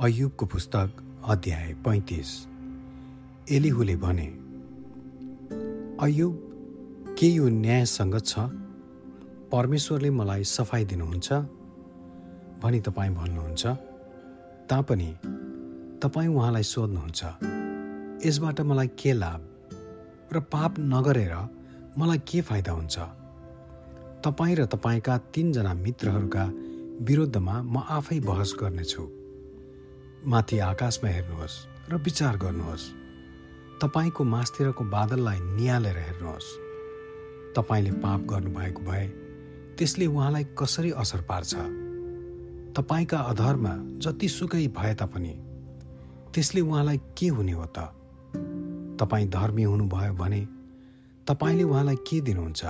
अयुबको पुस्तक अध्याय पैँतिस। एलिहुले भने अयुब के यो न्यायसङ्गत छ? परमेश्वरले मलाई सफाइ दिनुहुन्छ? भनी तपाईँ भन्नुहुन्छ। तापनि तपाईँ उहाँलाई सोध्नुहुन्छ यसबाट मलाई के लाभ र पाप नगरेर मलाई के फाइदा हुन्छ? तपाईँ र तपाईँका तिनजना मित्रहरूका विरुद्धमा म आफै बहस गर्नेछु। माथि आकाशमा हेर्नुहोस् र विचार गर्नुहोस्। तपाईँको मासतिरको बादललाई निहालेर हेर्नुहोस्। तपाईँले पाप गर्नुभएको भए त्यसले उहाँलाई कसरी असर पार्छ? तपाईँका अधरमा जतिसुकै भए तापनि त्यसले उहाँलाई के हुने हो त? तपाईँ धर्मी हुनुभयो भने तपाईँले उहाँलाई के दिनुहुन्छ?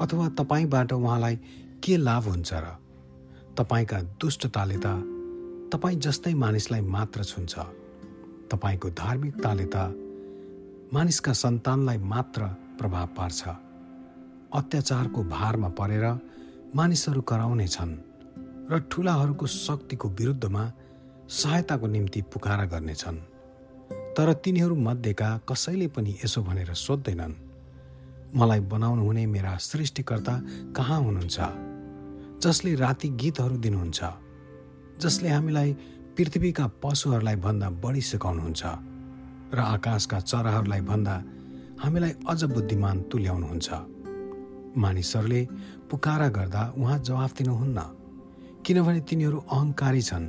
अथवा तपाईँबाट उहाँलाई के लाभ हुन्छ र तपाईँका दुष्टताले त तपाईँ जस्तै मानिसलाई मात्र छुन्छ। तपाईँको धार्मिकताले त मानिसका सन्तानलाई मात्र प्रभाव पार्छ। अत्याचारको भारमा परेर मानिसहरू कराउने छन् र ठुलाहरूको शक्तिको विरुद्धमा सहायताको निम्ति पुकारा गर्नेछन् तर तिनीहरू मध्येका कसैले पनि यसो भनेर सोध्दैनन् मलाई बनाउनु हुने मेरा सृष्टिकर्ता कहाँ हुनुहुन्छ जसले राति गीतहरू दिनुहुन्छ? जसले हामीलाई पृथ्वीका पशुहरूलाई भन्दा बढी सिकाउनुहुन्छ र आकाशका चराहरूलाई भन्दा हामीलाई अझ बुद्धिमान तुल्याउनुहुन्छ। मानिसहरूले पुकारा गर्दा उहाँ जवाफ दिनुहुन्न किनभने तिनीहरू अहङ्कारी छन्।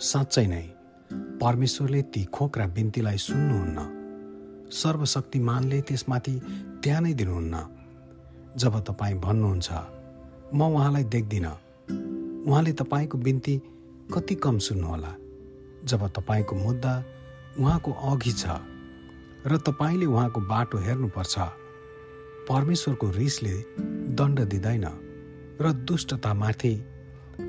साँच्चै नै परमेश्वरले ती खोक्रा बिन्तीलाई सुन्नुहुन्न। सर्वशक्तिमानले त्यसमाथि ध्यानै दिनुहुन्न। जब तपाईँ भन्नुहुन्छ म उहाँलाई देख्दिनँ उहाँले तपाईँको बिन्ती कति कम सुन्नुहोला। जब तपाईँको मुद्दा उहाँको अघि छ र तपाईँले उहाँको बाटो हेर्नुपर्छ परमेश्वरको रिसले दण्ड दिँदैन र दुष्टतामाथि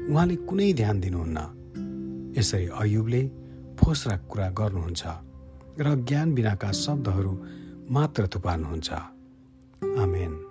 उहाँले कुनै ध्यान दिनुहुन्न। यसरी अयुबले फोस्रा कुरा गर्नुहुन्छ र ज्ञान बिनाका शब्दहरू मात्र थुपार्नुहुन्छ। आमेन।